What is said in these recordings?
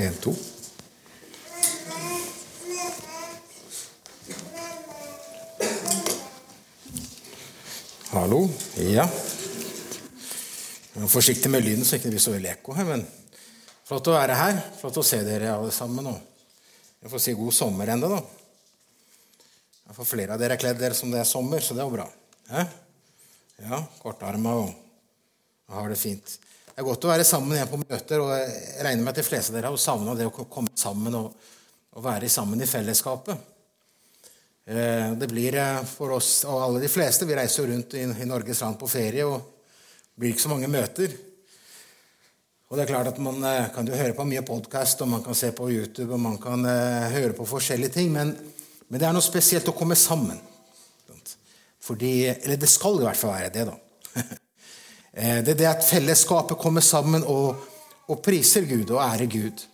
En, to. Hallo. Ja. Forsiktig med lyden, så ikke det blir så veldig ekko her. Men flott å være her. Flott å se dere alle sammen. Og jeg får si god sommer ennå, da. Jeg får flere av dere er kledd dere som det er sommer, så det er jo bra. Ja, Ja, kortarma og har det fint. Det er godt å være sammen igjen på møter, og jeg regner med at de fleste av dere har savna det å komme sammen og, og være sammen i fellesskapet. Eh, det blir eh, for oss og alle de fleste Vi reiser rundt i, i Norges land på ferie, og det blir ikke så mange møter. Og det er klart at Man eh, kan jo høre på mye podkast, og man kan se på YouTube, og man kan høre på forskjellige ting, men, men det er noe spesielt å komme sammen. Fordi, eller det skal i hvert fall være det, da. Eh, det er det at fellesskapet kommer sammen og, og priser Gud og ærer Gud.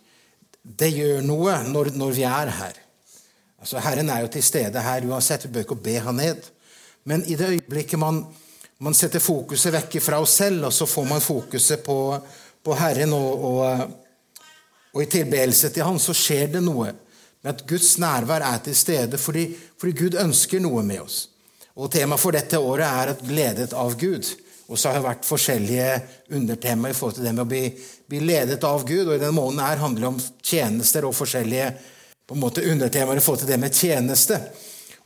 Det gjør noe når, når, vi er her. Altså, Herren er jo til stede her uansett. Vi bør ikke be han ned. Men i det øyeblikket man, man setter fokuset vekk fra oss selv, og så får man fokuset på, på Herren og, og, og, i tilbedelse til Han, så skjer det noe Men at Guds nærvær er til stede fordi, fordi Gud ønsker noe med oss. Og Temaet for dette året er at 'gledet av Gud'. Og så har det vært forskjellige undertema i forhold til det med å bli, bli, ledet av Gud. Og i denne måneden her handler det om tjenester og forskjellige på en måte undertemaer i forhold til det med tjeneste.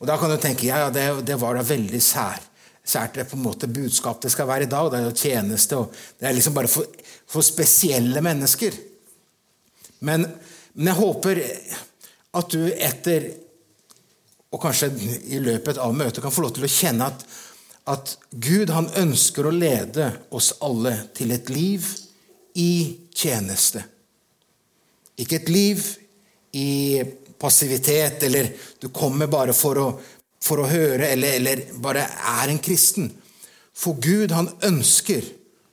Og da kan du tenke ja, det, det var da veldig sær, sært det på en måte budskap det skal være i dag. Det er jo tjeneste, og det er liksom bare for, for spesielle mennesker. Men, men jeg håper at du etter og kanskje i løpet av møtet kan få lov til å kjenne at, at Gud han ønsker å lede oss alle til et liv i tjeneste. Ikke et liv i passivitet, eller du kommer bare for å, for å høre, eller, eller, bare er en kristen. For Gud han ønsker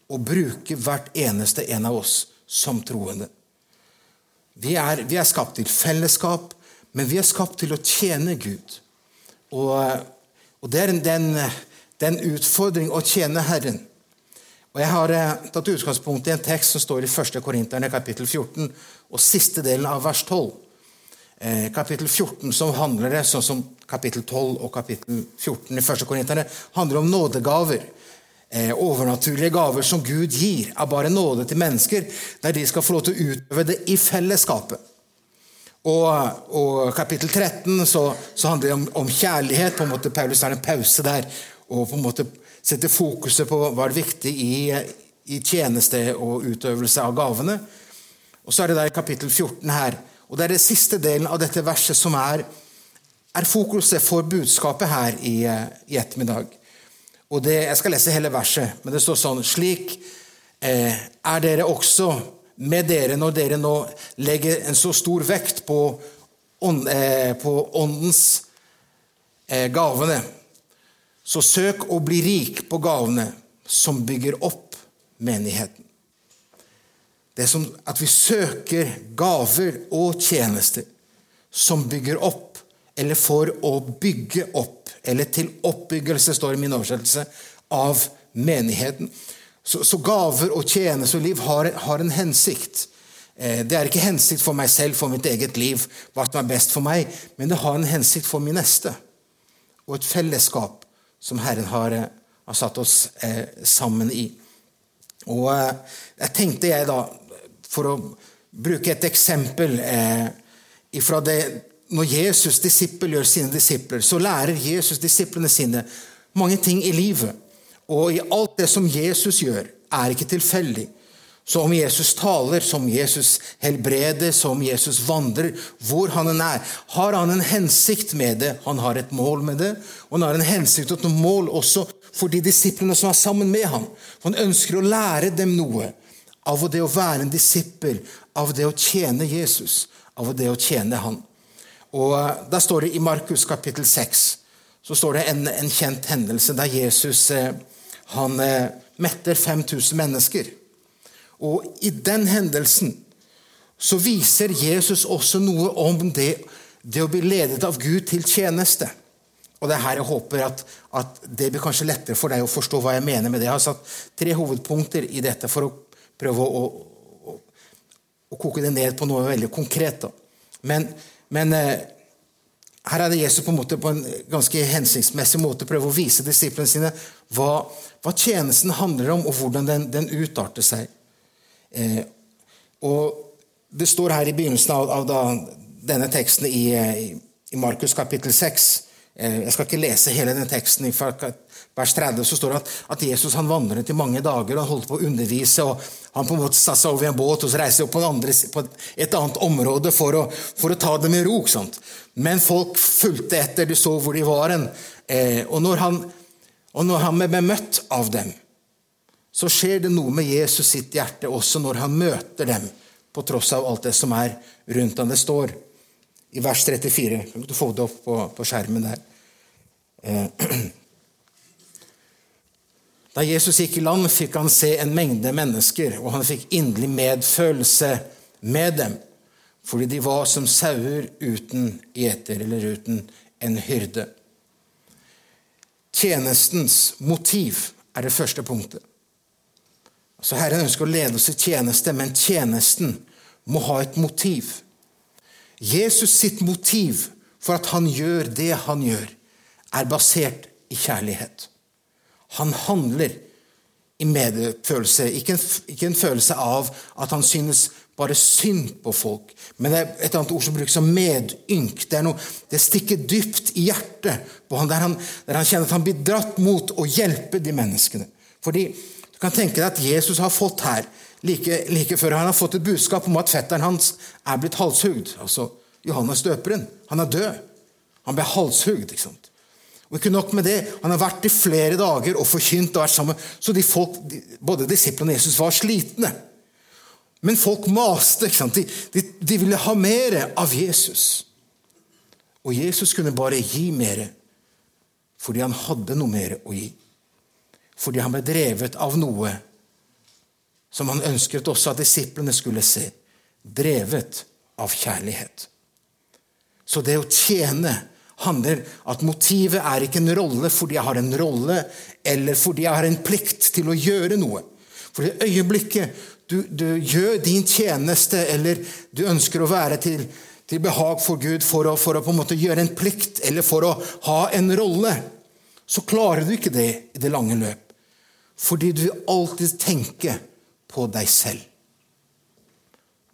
å bruke hvert eneste en av oss som troende. Vi er, vi er skapt til fellesskap, men vi er skapt til å tjene Gud. Og, og det er en, den, en utfordring å tjene Herren. Og Jeg har eh, tatt utgangspunkt i en tekst som står i 1. Korinterne kapittel 14 og siste delen av vers 12. Eh, kapittel 14 som handler det, sånn som kapittel 12 og kapittel 14 i 1. Korinterne, handler om nådegaver. Eh, overnaturlige gaver som Gud gir, er bare nåde til mennesker, der de skal få lov til å utøve det i fellesskapet. Og, og kapittel 13 så, så, handler det om, om, kjærlighet. på en måte Paulus har en pause der og på en måte setter fokuset på hva er viktig i, i tjeneste og utøvelse av gavene. Og så er det der kapittel 14 her. Og det er den siste delen av dette verset som er, er fokuset for budskapet her i, i ettermiddag. Og det, Jeg skal lese hele verset, men det står sånn Slik eh, er dere også med dere når dere nå legger en så stor vekt på, ånd, eh, på åndens eh, gavene. Så søk å bli rik på gavene som bygger opp menigheten. Det er som at vi søker gaver og tjenester som bygger opp, eller for å bygge opp, eller til oppbyggelse, står det i min oversettelse, av menigheten. Så, så gaver og tjenester og liv har, har en hensikt. Eh, det er ikke hensikt for meg selv, for mitt eget liv, hva som er best for meg, men det har en hensikt for min neste. Og et fellesskap som Herren har, eh, har satt oss eh, sammen i. Og eh, jeg tenkte jeg da, for å bruke et eksempel eh, ifra det Når Jesus disippel gjør sine disipler, så lærer Jesus disiplene sine mange ting i livet. Og i alt det som Jesus gjør, er ikke tilfeldig. Så om Jesus taler, som Jesus helbreder, som Jesus vandrer, hvor han enn er, har han en hensikt med det. Han har et mål med det, og han har en hensikt og et mål også for de disiplene som er sammen med ham. Han ønsker å lære dem noe av det å være en disippel, av det å tjene Jesus, av det å tjene han. Og eh, Da står det i Markus kapittel 6 så står det en, en kjent hendelse der Jesus eh, han eh, metter 5000 mennesker. Og i den hendelsen så viser Jesus også noe om det, det å bli ledet av Gud til tjeneste. Og det er her jeg håper at, at, det blir kanskje lettere for deg å forstå hva jeg mener med det. Jeg har satt tre hovedpunkter i dette for å prøve å, å, å koke det ned på noe veldig konkret. Da. Men, men eh, her er det Jesus på en, måte, på en ganske hensiktsmessig måte prøver å vise disiplene sine hva, hva, tjenesten handler om, og hvordan den, den utarter seg. Eh, og Det står her i begynnelsen av, av da, denne teksten i, i Markus kapittel 6 eh, Jeg skal ikke lese hele den teksten. i vers 30 så står det at, at Jesus han vandret i mange dager og han holdt på å undervise. og Han på en måte satte seg over i en båt og så reiste opp på, andre, på, et annet område for å, for å ta det med ro. Men folk fulgte etter, de så hvor de var. hen. Eh, og og når han ble møtt av dem, så skjer det noe med Jesus sitt hjerte også når han møter dem, på tross av alt det som er rundt ham. Det står i vers 34. Kan du få det opp på, på skjermen der? Eh, Da Jesus gikk i land, fikk han se en mengde mennesker, og han fikk inderlig medfølelse med dem, fordi de var som sauer uten gjeter eller uten en hyrde. Tjenestens motiv er det første punktet. Altså Herren ønsker å lede oss i tjeneste, men tjenesten må ha et motiv. Jesus sitt motiv for at han gjør det han gjør, er basert i kjærlighet. Han handler i medfølelse. Ikke en, ikke en, følelse av at han synes bare synd på folk. Men det er et annet ord som brukes som medynk. Det, noe, det stikker dypt i hjertet på han der, han, der han kjenner at han blir dratt mot å hjelpe de menneskene. Fordi du kan tenke deg at Jesus har fått her, like, like før han har fått et budskap om at fetteren hans er blitt halshugd. Altså Johannes døperen. Han er død. Han ble halshugd. ikke sant? Og ikke nok med det, Han har vært i flere dager og forkynt og vært sammen. Så de folk, både disiplene og Jesus var slitne. Men folk maste. De, de, de, ville ha mer av Jesus. Og Jesus kunne bare gi mer fordi han hadde noe mer å gi. Fordi han ble drevet av noe som han ønsket også at disiplene skulle se. Drevet av kjærlighet. Så det å tjene handler at motivet er ikke en rolle fordi jeg har en rolle, eller fordi jeg har en plikt til å gjøre noe. For i øyeblikket du, du gjør din tjeneste, eller du ønsker å være til, til behag for Gud for å, for å, på en måte gjøre en plikt, eller for å ha en rolle, så klarer du ikke det i det lange løp. Fordi du alltid tenke på deg selv.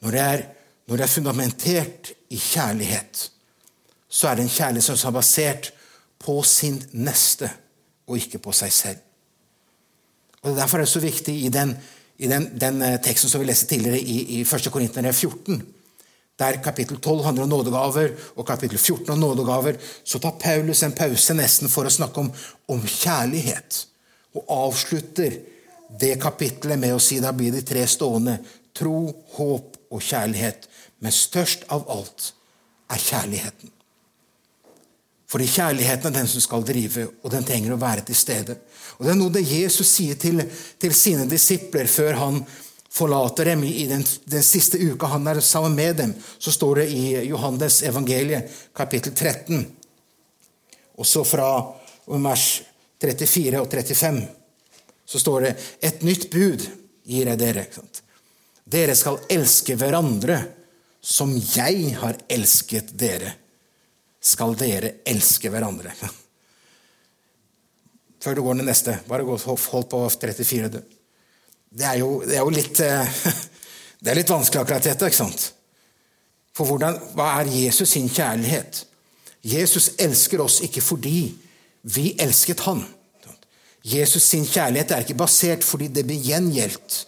Når det er, når det er fundamentert i kjærlighet, så er det en kjærlighet som er basert på sin neste, og ikke på seg selv. Og Derfor er det så viktig i den, i den, den eh, teksten som vi leste tidligere i, i 1. Korinterne 14, der kapittel 12 handler om nådegaver, og kapittel 14 om nådegaver, så tar Paulus en pause nesten for å snakke om, om kjærlighet. Og avslutter det kapittelet med å si da blir de tre stående tro, håp og kjærlighet. Men størst av alt er kjærligheten. Fordi kjærligheten er den som skal drive, og den trenger å være til stede. Og Det er noe det Jesus sier til, til sine disipler før han forlater dem i den, den, siste uka han er sammen med dem. Så står det i Johannes evangeliet, kapittel 13, også fra vers 34 og 35, så står det et nytt bud gir jeg dere. Dere skal elske hverandre som jeg har elsket dere skal dere elske hverandre. Før du går til neste, bare hold på 34. Det er jo, det er jo litt eh, Det er litt vanskelig, akkurat dette. ikke sant? For hvordan, hva er Jesus sin kjærlighet? Jesus elsker oss ikke fordi vi elsket han. Jesus sin kjærlighet er ikke basert fordi det blir gjengjeldt.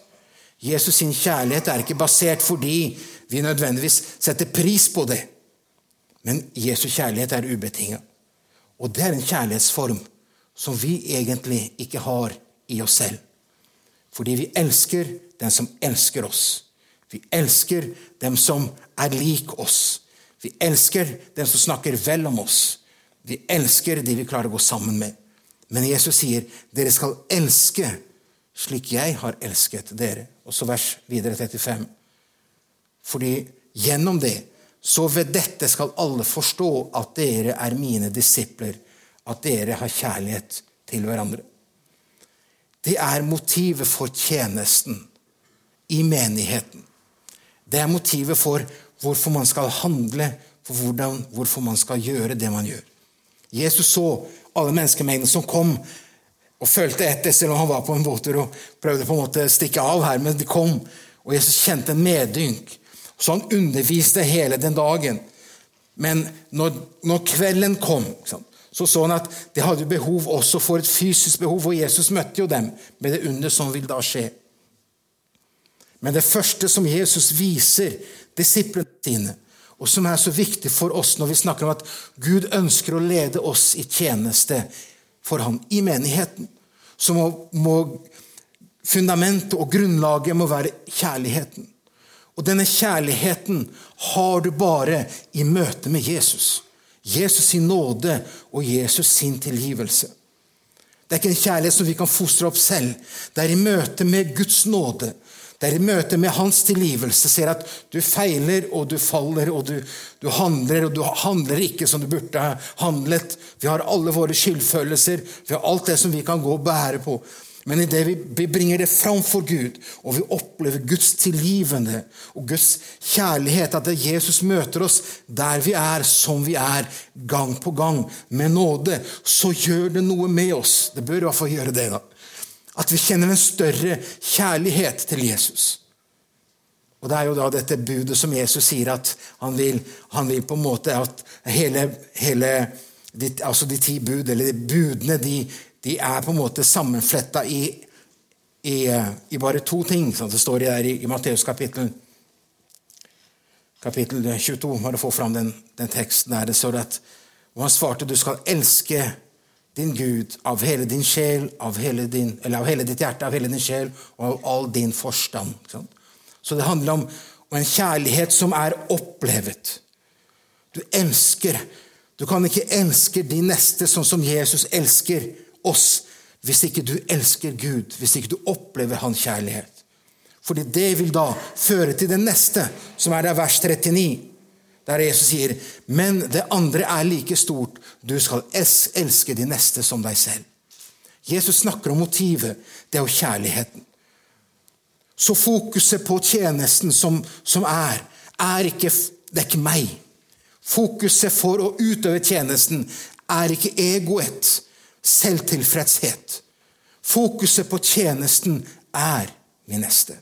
Jesus sin kjærlighet er ikke basert fordi vi nødvendigvis setter pris på det. Men Jesu kjærlighet er ubetinga. Og det er en kjærlighetsform som vi egentlig ikke har i oss selv. Fordi vi elsker den som elsker oss. Vi elsker dem som er lik oss. Vi elsker dem som snakker vel om oss. Vi elsker de vi klarer å gå sammen med. Men Jesus sier, 'Dere skal elske slik jeg har elsket dere'. Og så vers videre 35. Fordi gjennom det så ved dette skal alle forstå at dere er mine disipler, at dere har kjærlighet til hverandre. Det er motivet for tjenesten i menigheten. Det er motivet for hvorfor man skal handle, for hvordan, hvorfor man skal gjøre det man gjør. Jesus så alle menneskemengdene som kom og følte etter, selv om han var på en båttur og prøvde på en måte å stikke av her, men de kom, og Jesus kjente en medynk. Så han underviste hele den dagen. Men når, når kvelden kom, så så han at de hadde behov også for et fysisk behov, og Jesus møtte jo dem med det under som vil da skje. Men det første som Jesus viser disiplene sine, og som er så viktig for oss når vi snakker om at Gud ønsker å lede oss i tjeneste for ham i menigheten, så må, må fundamentet og grunnlaget må være kjærligheten. Og denne kjærligheten har du bare i møte med Jesus. Jesus sin nåde og Jesus sin tilgivelse. Det er ikke en kjærlighet som vi kan fostre opp selv. Det er i møte med Guds nåde det er i møte med hans tilgivelse ser at du feiler, og du faller, og du, du, handler, og du handler ikke som du burde ha handlet. Vi har alle våre skyldfølelser, vi har alt det som vi kan gå og bære på. Men idet vi, vi bringer det framfor Gud, og vi opplever Guds tilgivende og Guds kjærlighet, at Jesus møter oss der vi er, som vi er, gang på gang, med nåde, så gjør det noe med oss. Det bør i hvert fall gjøre det. da. At vi kjenner en større kjærlighet til Jesus. Og Det er jo da dette budet som Jesus sier at han vil, han vil på en måte at hele, hele de, altså de ti bud, eller de budene, de, de er på en måte sammenfletta i, i, i, bare to ting. Sånn det står der i, i Matteus kapittel, kapittel 22. Bare få fram den, den teksten der. Det står at og han svarte du skal elske din Gud av hele din sjel, av hele, din, av hele ditt hjerte, av hele din sjel og av all din forstand. Så det handler om, om en kjærlighet som er opplevet. Du elsker. Du kan ikke elske de neste sånn som Jesus elsker oss, hvis ikke du elsker Gud, hvis ikke du opplever hans kjærlighet. Fordi det vil da føre til det neste, som er der vers 39 der Jesus sier, 'Men det andre er like stort. Du skal elske de neste som deg selv.' Jesus snakker om motivet. Det er jo kjærligheten. Så fokuset på tjenesten som, som er, er ikke, det er ikke meg. Fokuset for å utøve tjenesten er ikke egoet, selvtilfredshet. Fokuset på tjenesten er min neste.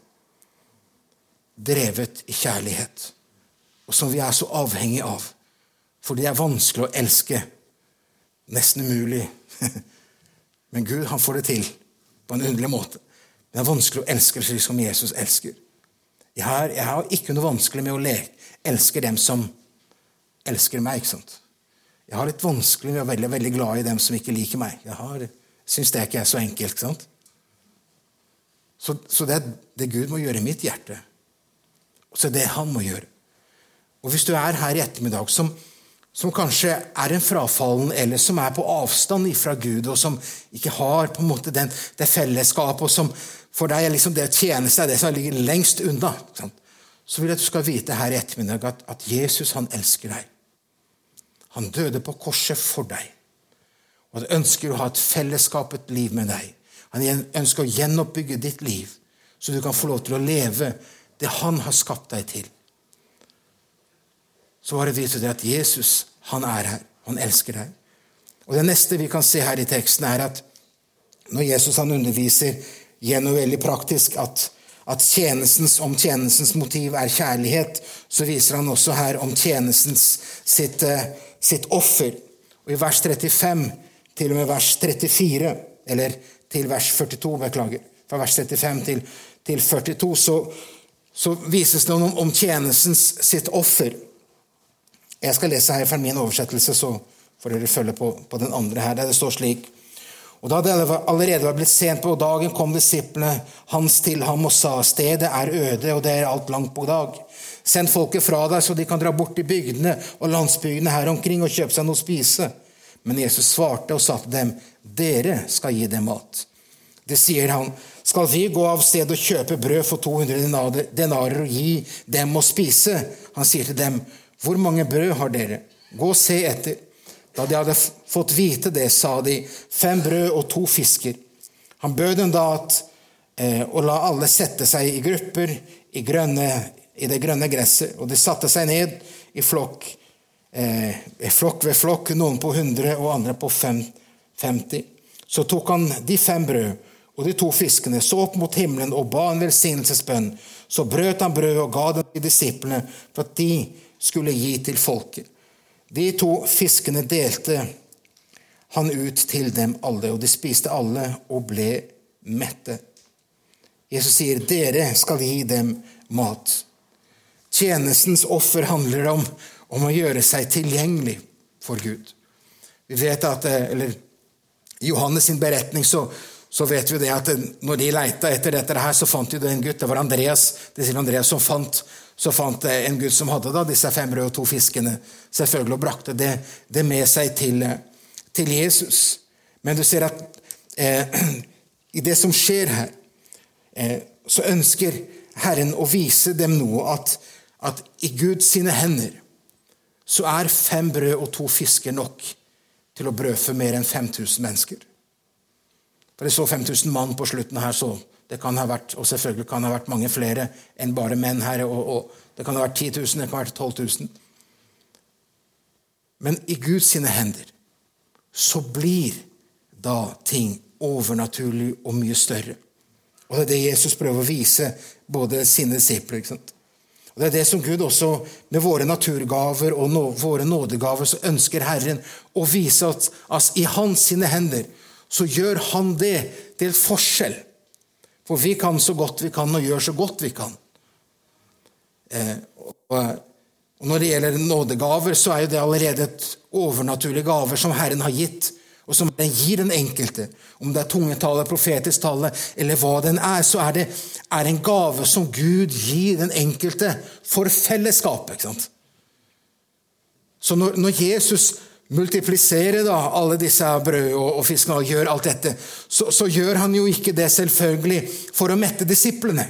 Drevet i kjærlighet og som vi er så avhengig av. For det er vanskelig å elske. Nesten umulig. Men Gud han får det til på en underlig måte. Det er vanskelig å elske slik som Jesus elsker. Jeg har, jeg har ikke noe vanskelig med å leke, elske dem som elsker meg. ikke sant? Jeg har litt vanskelig med å være veldig, veldig glad i dem som ikke liker meg. Jeg syns det ikke er så enkelt. ikke sant? Så, så det er det Gud må gjøre i mitt hjerte. Og så er det han må gjøre. Og hvis du er her i ettermiddag som, som kanskje er en frafallen, eller som er på avstand fra Gud, og som ikke har på en måte den, det fellesskapet, og som for deg er liksom det tjeneste seg det som ligger lengst unna, så vil jeg at du skal vite her i ettermiddag at, at Jesus han elsker deg. Han døde på korset for deg. Og han ønsker å ha et fellesskap, et liv med deg. Han ønsker å gjenoppbygge ditt liv, så du kan få lov til å leve det han har skapt deg til så bare viser det at Jesus han er her. Han elsker deg. Og Det neste vi kan se her i teksten, er at når Jesus han underviser gjennom veldig praktisk at, at tjenestens, om tjenestens motiv er kjærlighet, så viser han også her om tjenestens sitt, eh, sitt offer. Og I vers 35 til og med vers 34, eller til vers 42, beklager, fra vers 35 til, til 42, så, så vises det om, om tjenestens sitt offer. Jeg skal lese her fra min oversettelse, så får dere følge på, på den andre her. Der det står slik og Da det allerede var blitt sent på dagen, kom disiplene hans til ham og sa:" Stedet er øde, og det er alt langt på dag. Send folket fra deg, så de kan dra bort til bygdene og landsbygdene her omkring og kjøpe seg noe å spise. Men Jesus svarte og sa til dem, Dere skal gi dem mat. Det sier han, Skal vi gå av sted og kjøpe brød for 200 denarer og gi dem å spise? Han sier til dem, hvor mange brød har dere? Gå og se etter. Da de hadde fått vite det, sa de, fem brød og to fisker. Han bød dem da at, eh, å la alle sette seg i grupper, i grønne i det grønne gresset, og de satte seg ned i flokk, eh, flokk ved flokk, noen på 100 og andre på 50. Så tok han de fem brød og de to fiskene, så opp mot himmelen og ba en velsignelsesbønn. Så brøt han brødet og ga det til disiplene for at de skulle gi til folket. De to fiskene delte han ut til dem alle, og de spiste alle og ble mette. Jesus sier, 'Dere skal gi dem mat'. Tjenestens offer handler om, om å gjøre seg tilgjengelig for Gud. Vi vet at, eller I Johannes sin beretning så, så vet vi det at når de leita etter dette her, så fant de en gutt. Det var Andreas det sier Andreas som fant, så fant jeg en gutt som hadde da disse fem brød og to fiskene, selvfølgelig, og brakte det, det med seg til, til, Jesus. Men du ser at eh, i det som skjer her, eh, så ønsker Herren å vise dem noe. at at i Guds sine hender så er fem brød og to fisker nok til å brødfø mer enn 5000 mennesker. For Det så 5000 mann på slutten her, så det kan ha vært, og selvfølgelig kan det ha vært mange flere enn bare menn her. Og, og det kan ha vært 10 000, det kan ha vært 12 000. Men i Guds sine hender så blir da ting overnaturlig og mye større. Og det er det Jesus prøver å vise både sine disipler. ikke sant? Og Det er det som Gud også, med våre naturgaver og nå, våre nådegaver, så ønsker Herren å vise at, at i Hans sine hender så gjør Han det til forskjell. For vi kan så godt vi kan, og gjør så godt vi kan. Eh, og, og Når det gjelder nådegaver, så er jo det allerede et overnaturlige gaver som Herren har gitt og som den gir den enkelte, om det er tungetallet, profetisk tale eller hva den er, så er det er en gave som Gud gir den enkelte for fellesskapet. Så når, når Jesus multipliserer da alle disse brød og, og fiskene og gjør alt dette, så, så, gjør han jo ikke det selvfølgelig for å mette disiplene.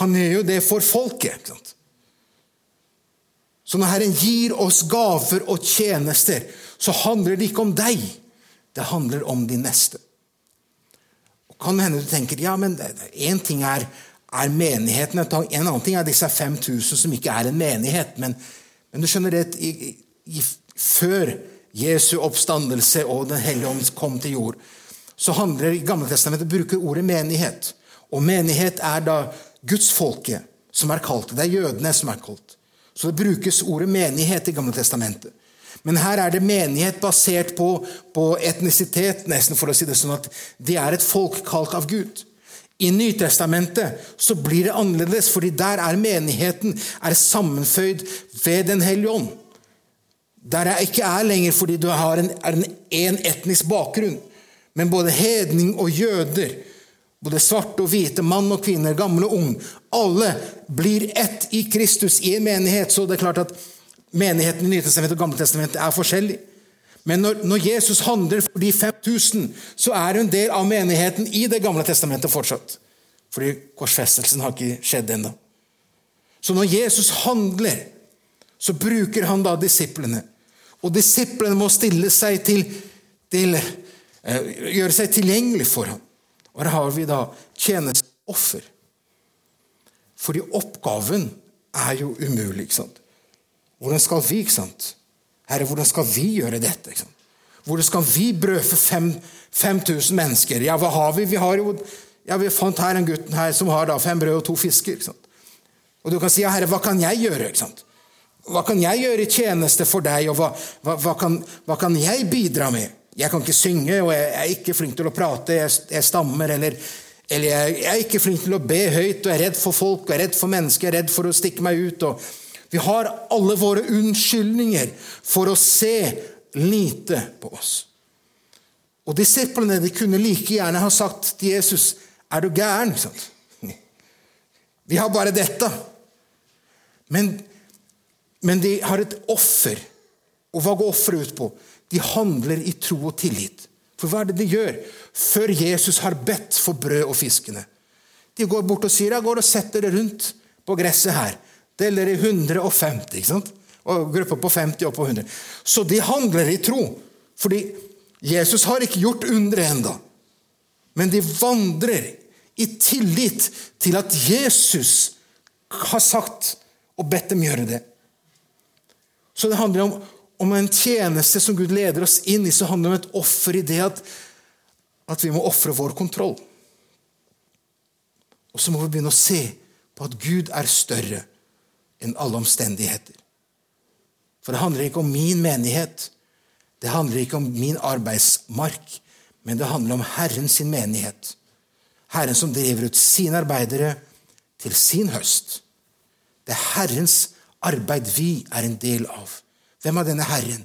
Han gjør jo det for folket. Så når Herren gir oss gaver og tjenester, så handler det ikke om deg. Det handler om de neste. Og kan hende du tenker ja, men én ting er, er, menigheten, en annen ting er disse 5000 som ikke er en menighet. Men, men du skjønner det, i, i, før Jesu oppstandelse og Den hellige ånd kom til jord, så handler i Gamle Testamentet bruker ordet menighet. Og menighet er da gudsfolket som er kalt. Det er jødene som er kalt. Så det brukes ordet menighet i Gamle Testamentet. Men her er det menighet basert på, på, etnisitet, nesten for å si det sånn at de er et folk kalt av Gud. I Nytestamentet så blir det annerledes, fordi der er menigheten er sammenføyd ved Den hellige ånd. Der jeg ikke er lenger fordi du har en, en, en etnisk bakgrunn, men både hedning og jøder både svarte og hvite, mann og kvinner, gamle og ung. Alle blir ett i Kristus i en menighet. Så det er klart at menigheten i Nytestamentet og Gammeltestamentet er forskjellig. Men når, når, Jesus handler for de 5000, så er hun del av menigheten i Det gamle testamentet fortsatt. Fordi korsfestelsen har ikke skjedd ennå. Så når Jesus handler, så bruker han da disiplene. Og disiplene må stille seg til, til uh, Gjøre seg tilgjengelig for ham. Og her har vi da tjenesteoffer. Fordi oppgaven er jo umulig. ikke sant? Hvordan skal vi ikke sant? Herre, hvordan skal vi gjøre dette? ikke sant? Hvordan skal vi brødfø 5000 mennesker? Ja, hva har vi? Vi har jo, ja, vi fant her en gutten her som har da fem brød og to fisker. ikke sant? Og du kan si, ja, herre, hva kan jeg gjøre? ikke sant? Hva kan jeg gjøre i tjeneste for deg, og hva, hva, hva, kan, hva kan jeg bidra med? Jeg kan ikke synge, og jeg er ikke flink til å prate, jeg, jeg stammer, eller, eller jeg, jeg, er ikke flink til å be høyt, og jeg er redd for folk, og jeg er redd for mennesker, jeg er redd for å stikke meg ut. vi har alle våre unnskyldninger for å se lite på oss. Og disiplene de kunne like gjerne ha sagt til Jesus, 'Er du gæren?' Vi har bare dette. Men, men de har et offer. Og hva går offeret ut på? De handler i tro og tillit. For hva er det de gjør før Jesus har bedt for brød og fiskene? De går bort og sier ja, går og setter det rundt på gresset her. Deler i 150. ikke sant? Og grupper på 50 og på 100. Så de handler i tro. Fordi Jesus har ikke gjort undre enda. Men de vandrer i tillit til at Jesus har sagt og bedt dem gjøre det. Så det handler om, om en tjeneste som Gud leder oss inn i, så handler det om et offer i det at, at vi må ofre vår kontroll. Og så må vi begynne å se på at Gud er større enn alle omstendigheter. For det handler ikke om min menighet, det handler ikke om min arbeidsmark, men det handler om Herren sin menighet. Herren som driver ut sine arbeidere til sin høst. Det er Herrens arbeid vi er en del av. Hvem er denne Herren?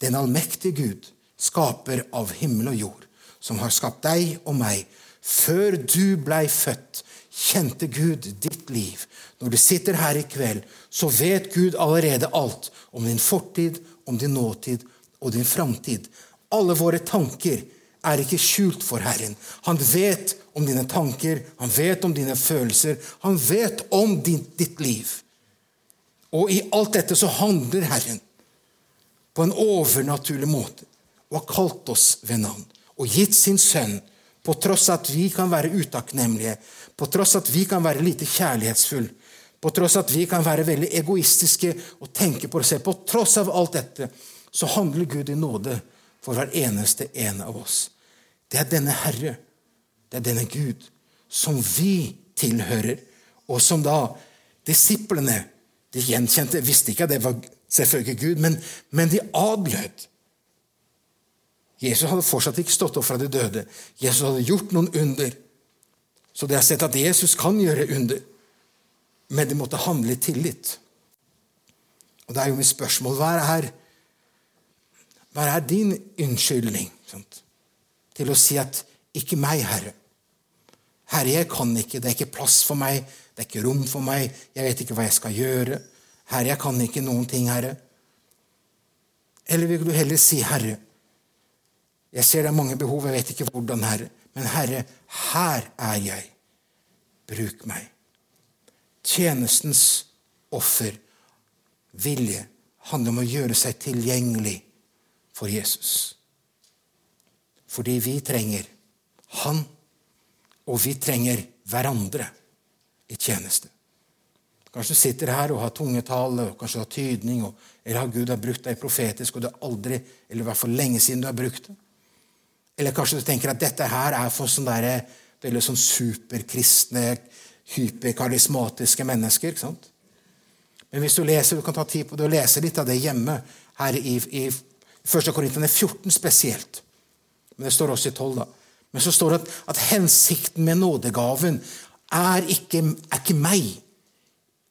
Den allmektige Gud, skaper av himmel og jord, som har skapt deg og meg. Før du blei født, kjente Gud ditt liv. Når du sitter her i kveld, så vet Gud allerede alt om din fortid, om din nåtid og din framtid. Alle våre tanker er ikke skjult for Herren. Han vet om dine tanker, han vet om dine følelser, han vet om ditt liv. Og i alt dette så handler Herren på en overnaturlig måte og har kalt oss ved navn og gitt sin sønn på tross at vi kan være utakknemlige, på tross at vi kan være lite kjærlighetsfulle, på tross at vi kan være veldig egoistiske og tenke på oss selv, på tross av alt dette, så handler Gud i nåde for hver eneste en av oss. Det er denne Herre, det er denne Gud, som vi tilhører, og som da disiplene de gjenkjente visste ikke at det var selvfølgelig Gud, men, men de adlød. Jesus hadde fortsatt ikke stått opp fra de døde. Jesus hadde gjort noen under. Så de har sett at Jesus kan gjøre under, men de måtte handle i tillit. Og det er jo mitt spørsmål hva er, hva er din unnskyldning sant? til å si at 'ikke meg, Herre'? Herre, jeg kan ikke, det er ikke plass for meg, det er ikke rom for meg, jeg vet ikke hva jeg skal gjøre. Herre, jeg kan ikke noen ting, Herre. Eller vil du heller si, Herre, jeg ser det er mange behov, jeg vet ikke hvordan, Herre. Men Herre, her er jeg. Bruk meg. Tjenestens offer, vilje, handler om å gjøre seg tilgjengelig for Jesus. Fordi vi trenger Han, og vi trenger hverandre i tjeneste. Kanskje du sitter her og har tungetale og kanskje du har tydning, og, eller har Gud har brukt deg profetisk, og du har aldri, eller i hvert fall lenge siden du har brukt det. Eller kanskje du tenker at dette her er for sånne der, veldig sånn superkristne, hyperkarismatiske mennesker. ikke sant? Men hvis du leser, du kan ta tid på det og lese litt av det hjemme her i, i 1. Korintene 14 spesielt. Men det står også i 12, da. Men så står det at, at hensikten med nådegaven er ikke, er ikke, meg.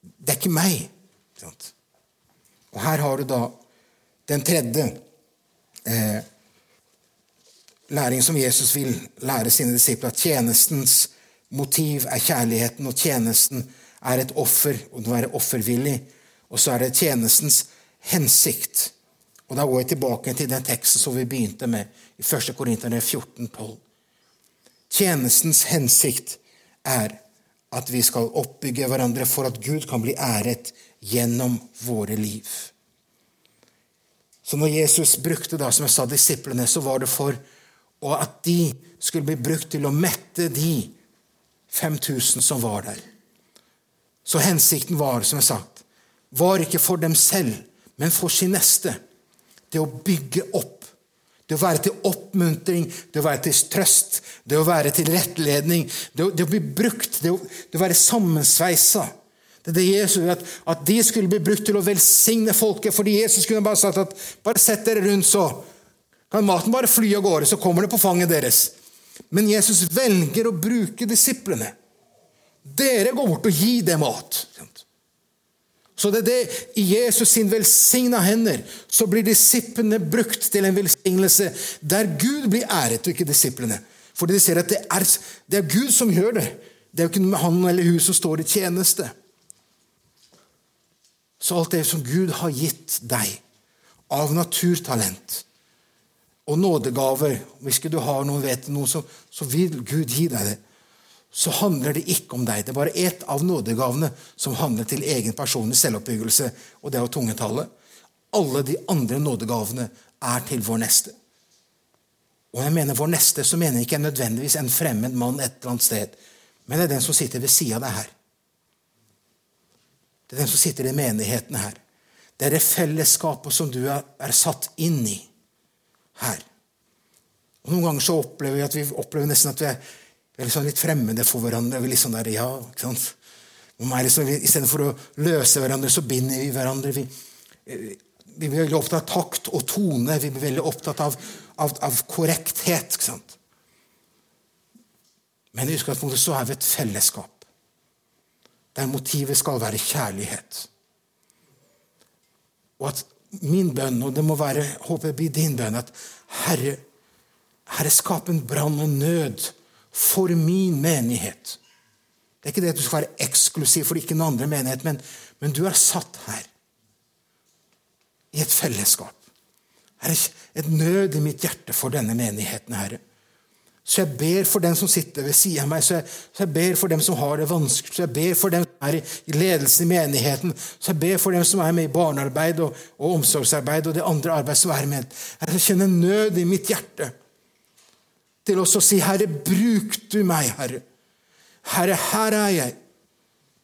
Det er ikke meg. Og her har du da den tredje. Eh, læring som Jesus vil lære sine disipler, at tjenestens motiv er kjærligheten, og tjenesten er et offer, og å være offervillig. Og så er det tjenestens hensikt. Og Da går jeg tilbake til den teksten som vi begynte med i 1. Korinterne 14,12. Tjenestens hensikt er at vi skal oppbygge hverandre for at Gud kan bli æret gjennom våre liv. Så når Jesus brukte da, som jeg sa, disiplene, så var det for at de skulle bli brukt til å mette de 5000 som var der. Så hensikten var, som jeg sa, var ikke for dem selv, men for sin neste. Det å bygge opp. Det å være til oppmuntring, det å være til trøst, det å være til rettledning. Det å, det å bli brukt, det å, det å være sammensveisa. Det er det Jesus at, at de skulle bli brukt til å velsigne folket. Fordi Jesus kunne bare sagt at bare sett dere rundt, så kan maten bare fly av gårde, så kommer det på fanget deres. Men Jesus velger å bruke disiplene. Dere går bort og gir dem mat. Så det er det i Jesus sin velsigna hender så blir disiplene brukt til en velsignelse der Gud blir æret, og ikke disiplene. Fordi de ser at det er, det er Gud som gjør det. Det er jo ikke han eller hun som står i tjeneste. Så alt det som Gud har gitt deg av naturtalent, og nådegaver Hvis ikke du har noen, vet noe, så, så vil Gud gi deg det. Så handler det ikke om deg. Det er bare ett av nådegavene som handler til egen personlig selvoppbyggelse, og det er jo tungetallet. Alle de andre nådegavene er til vår neste. Og jeg mener vår neste, så mener jeg ikke nødvendigvis en fremmed mann et eller annet sted, men det er den som sitter ved sida av deg her. Det er den som sitter i menigheten her. Det er det fellesskapet som du er, er satt inn i her. Og Noen ganger så opplever vi at vi opplever nesten at vi er, vi er liksom litt fremmede for hverandre. Vi er litt sånn der, ja, ikke sant? Liksom, Istedenfor å løse hverandre, så binder vi hverandre. Vi, vi blir veldig opptatt av takt og tone. Vi blir veldig opptatt av, av, av korrekthet. ikke sant? Men i utgangspunktet så er vi et fellesskap der motivet skal være kjærlighet. Og at min bønn, og det må være, håper jeg blir din bønn, at Herre, Herre skap en brann og nød for min menighet. Det er ikke det at du skal være eksklusiv for ikke noen andre menighet, men, men du er satt her i et fellesskap. Her er et nød i mitt hjerte for denne menigheten, Herre. Så jeg ber for dem som sitter ved siden av meg, så jeg, så jeg, ber for dem som har det vanskelig, så jeg ber for dem som er i ledelsen i menigheten, så jeg ber for dem som er med i barnearbeid og, og omsorgsarbeid og det andre arbeidet som er med. Jeg kjenner nød i mitt hjerte til oss å si, Herre, bruk du meg, Herre. Herre, her er jeg.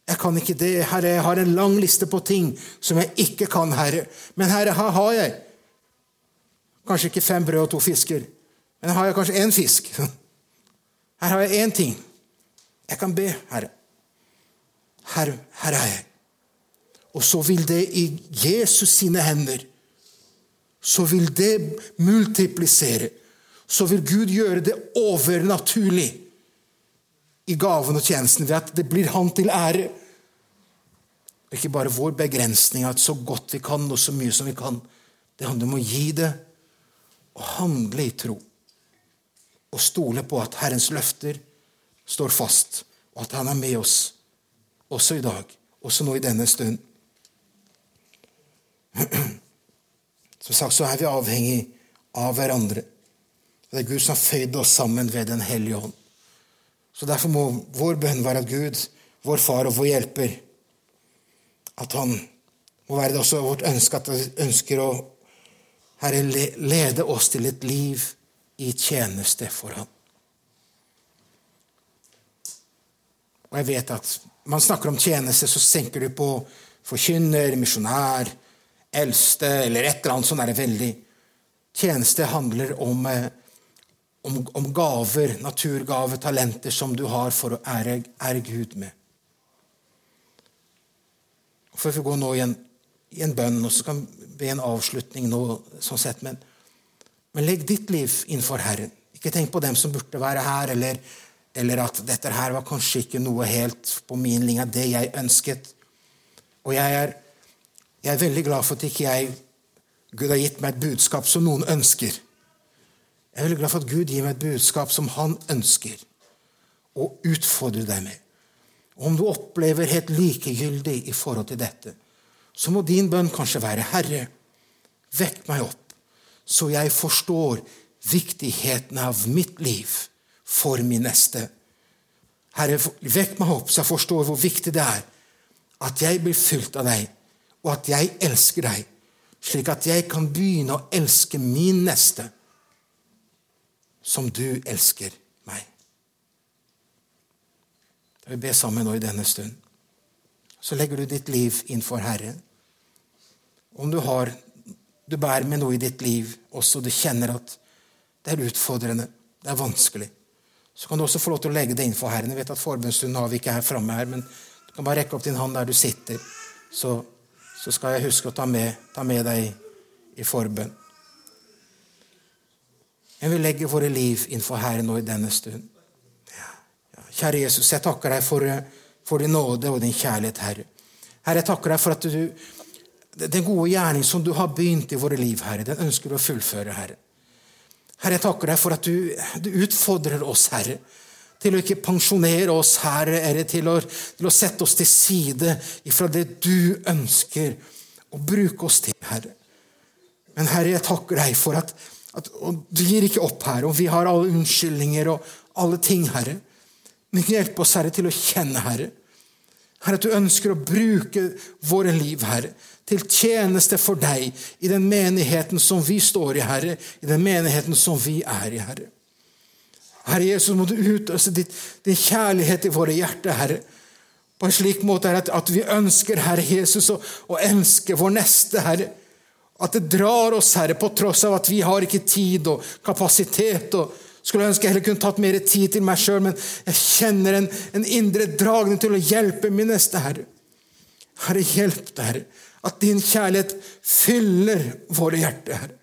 Jeg kan ikke det, Herre. Jeg har en lang liste på ting som jeg ikke kan, Herre. Men Herre, her har jeg kanskje ikke fem brød og to fisker. Men her har jeg kanskje én fisk. Her har jeg én ting. Jeg kan be, Herre. Her, her er jeg. Og så vil det i Jesus sine hender Så vil det multiplisere. Så vil Gud gjøre det overnaturlig i gaven og tjenesten ved at det blir Han til ære. Ikke bare vår begrensning av så godt vi kan, og så mye som vi kan. Det handler om å gi det og handle i tro og stole på at Herrens løfter står fast, og at Han er med oss også i dag, også nå i denne stund. Som sagt så er vi avhengig av hverandre. Det er Gud som har føyd oss sammen ved Den hellige ånd. Så Derfor må vår bønn være at Gud, vår far og vår hjelper, at han må være det også vårt ønske at han ønsker å Herre, lede oss til et liv i tjeneste for ham. Og jeg vet at man snakker om tjeneste, så senker du på forkynner, misjonær, eldste eller et eller annet sånt er det veldig. Tjeneste handler om, eh, om, om, gaver, naturgaver, talenter som du har for å ære, ære Gud med. For vi går nå i en, i en bønn, og så kan vi be en avslutning nå, sånn sett, men men legg ditt liv innenfor Herren. Ikke tenk på dem som burde være her, eller, eller at dette her var kanskje ikke noe helt på min linje, det jeg ønsket. Og jeg er, jeg er veldig glad for at ikke jeg Gud har gitt meg et budskap som noen ønsker. Jeg er veldig glad for at Gud gir meg et budskap som han ønsker å utfordre deg med. Og om du opplever helt likegyldig i forhold til dette, så må din bønn kanskje være Herre, vekk meg opp så jeg forstår viktigheten av mitt liv for min neste. Herre, vekk meg opp, så jeg forstår hvor viktig det er at jeg blir fylt av deg, og at jeg elsker deg, slik at jeg kan begynne å elske min neste som du elsker meg. Da vi be sammen nå i denne stund, så legger du ditt liv innenfor Herren. Om du har du bærer med noe i ditt liv også, du kjenner at det er utfordrende, det er vanskelig, så kan du også få lov til å legge det innenfor Herren. Jeg vet at forbundsstunden har vi ikke her framme her, men du kan bare rekke opp din hånd der du sitter, så, så skal jeg huske å ta med, ta med deg i forbønn. Men vi legger våre liv innenfor Herren nå i denne stund. Ja. Kjære Jesus, jeg takker deg for, for din nåde og din kjærlighet, Herre. Herre, jeg takker deg for at du den gode gjerning som du har begynt i våre liv, Herre, den ønsker du å fullføre, Herre. Herre, jeg takker deg for at du, du utfordrer oss, Herre, til å ikke pensjonere oss, Herre, eller til å, til å sette oss til side ifra det du ønsker å bruke oss til, Herre. Men Herre, jeg takker deg for at, at du gir ikke opp, Herre, og vi har alle unnskyldninger og alle ting, Herre. Men hjelp oss, Herre, til å kjenne, Herre. Herre, at du ønsker å bruke våre liv, Herre, til tjeneste for deg i den menigheten som vi står i, Herre, i den menigheten som vi er i, Herre. Herre Jesus, må du utøse din kjærlighet i våre hjerter, Herre. på en slik måte at, at vi ønsker, Herre Jesus, å, å elske vår neste, Herre. At det drar oss, Herre, på tross av at vi har ikke tid og kapasitet. og skulle ønske jeg heller kunne tatt mer tid til meg sjøl, men jeg kjenner en, en, indre dragning til å hjelpe min neste, Herre. Herre, hjelp deg, Herre, at din kjærlighet fyller våre hjerter, Herre.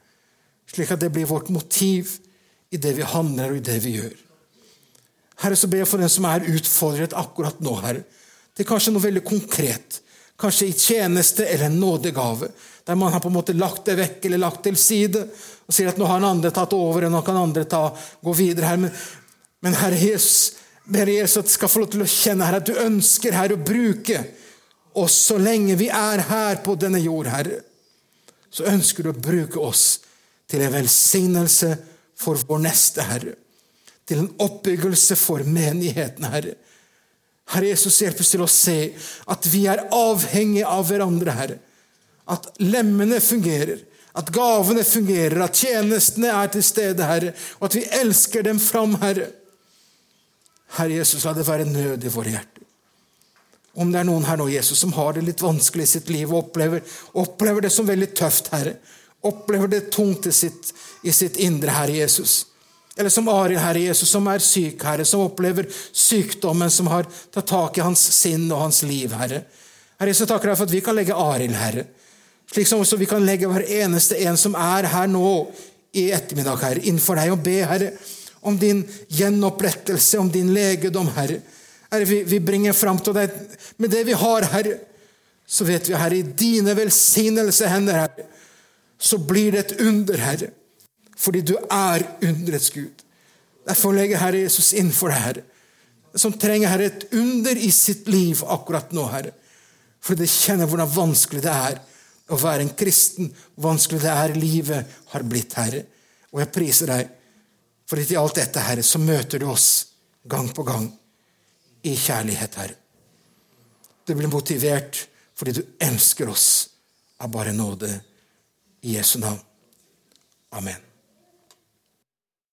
Slik at det blir vårt motiv i det vi handler og i det vi gjør. Herre, så ber jeg for den som er utfordret akkurat nå, Herre, til kanskje noe veldig konkret. Kanskje i tjeneste eller en nådegave, der man har på en måte lagt det vekk eller lagt til side og sier at nå har en andre tatt over, og nå kan andre ta, gå videre her. Men, men Herre Jesus, ber Jesus at skal få lov til å kjenne her at du ønsker her å bruke oss så lenge vi er her på denne jord, Herre. Så ønsker du å bruke oss til en velsignelse for vår neste, Herre. Til en oppbyggelse for menigheten, Herre. Herre Jesus, hjelp oss til å se at vi er avhengige av hverandre, Herre. At lemmene fungerer, at gavene fungerer, at tjenestene er til stede, Herre, og at vi elsker dem fram, Herre. Herre Jesus, la det være nød i våre hjerter. Om det er noen her nå, Jesus, som har det litt vanskelig i sitt liv og opplever, opplever det som veldig tøft, Herre, opplever det tungt i sitt, i sitt indre, Herre Jesus, eller som Arild, Herre Jesus, som er syk, Herre, som opplever sykdommen som har tatt tak i hans sinn og hans liv, Herre. Herre Jesus, takker deg for at vi kan legge Arild, Herre. Slik som også vi kan legge hver eneste en som er her nå i ettermiddag, Herre, innenfor deg, og be, Herre, om din gjenopprettelse, om din legedom, Herre. Herre, vi, vi bringer fram til deg med det vi har, Herre. Så vet vi, Herre, i dine velsignelse hender, Herre, så blir det et under, Herre fordi du er underets Gud. Derfor legger Herre Jesus innenfor for deg, Herre, som trenger Herre, et under i sitt liv akkurat nå, Herre. Fordi det kjenner hvordan vanskelig det er å være en kristen, hvor vanskelig det er livet har blitt, Herre. Og jeg priser deg, for i alt dette, Herre, så møter du oss gang på gang i kjærlighet, Herre. Du blir motivert fordi du elsker oss av bare nåde. I Jesu navn. Amen.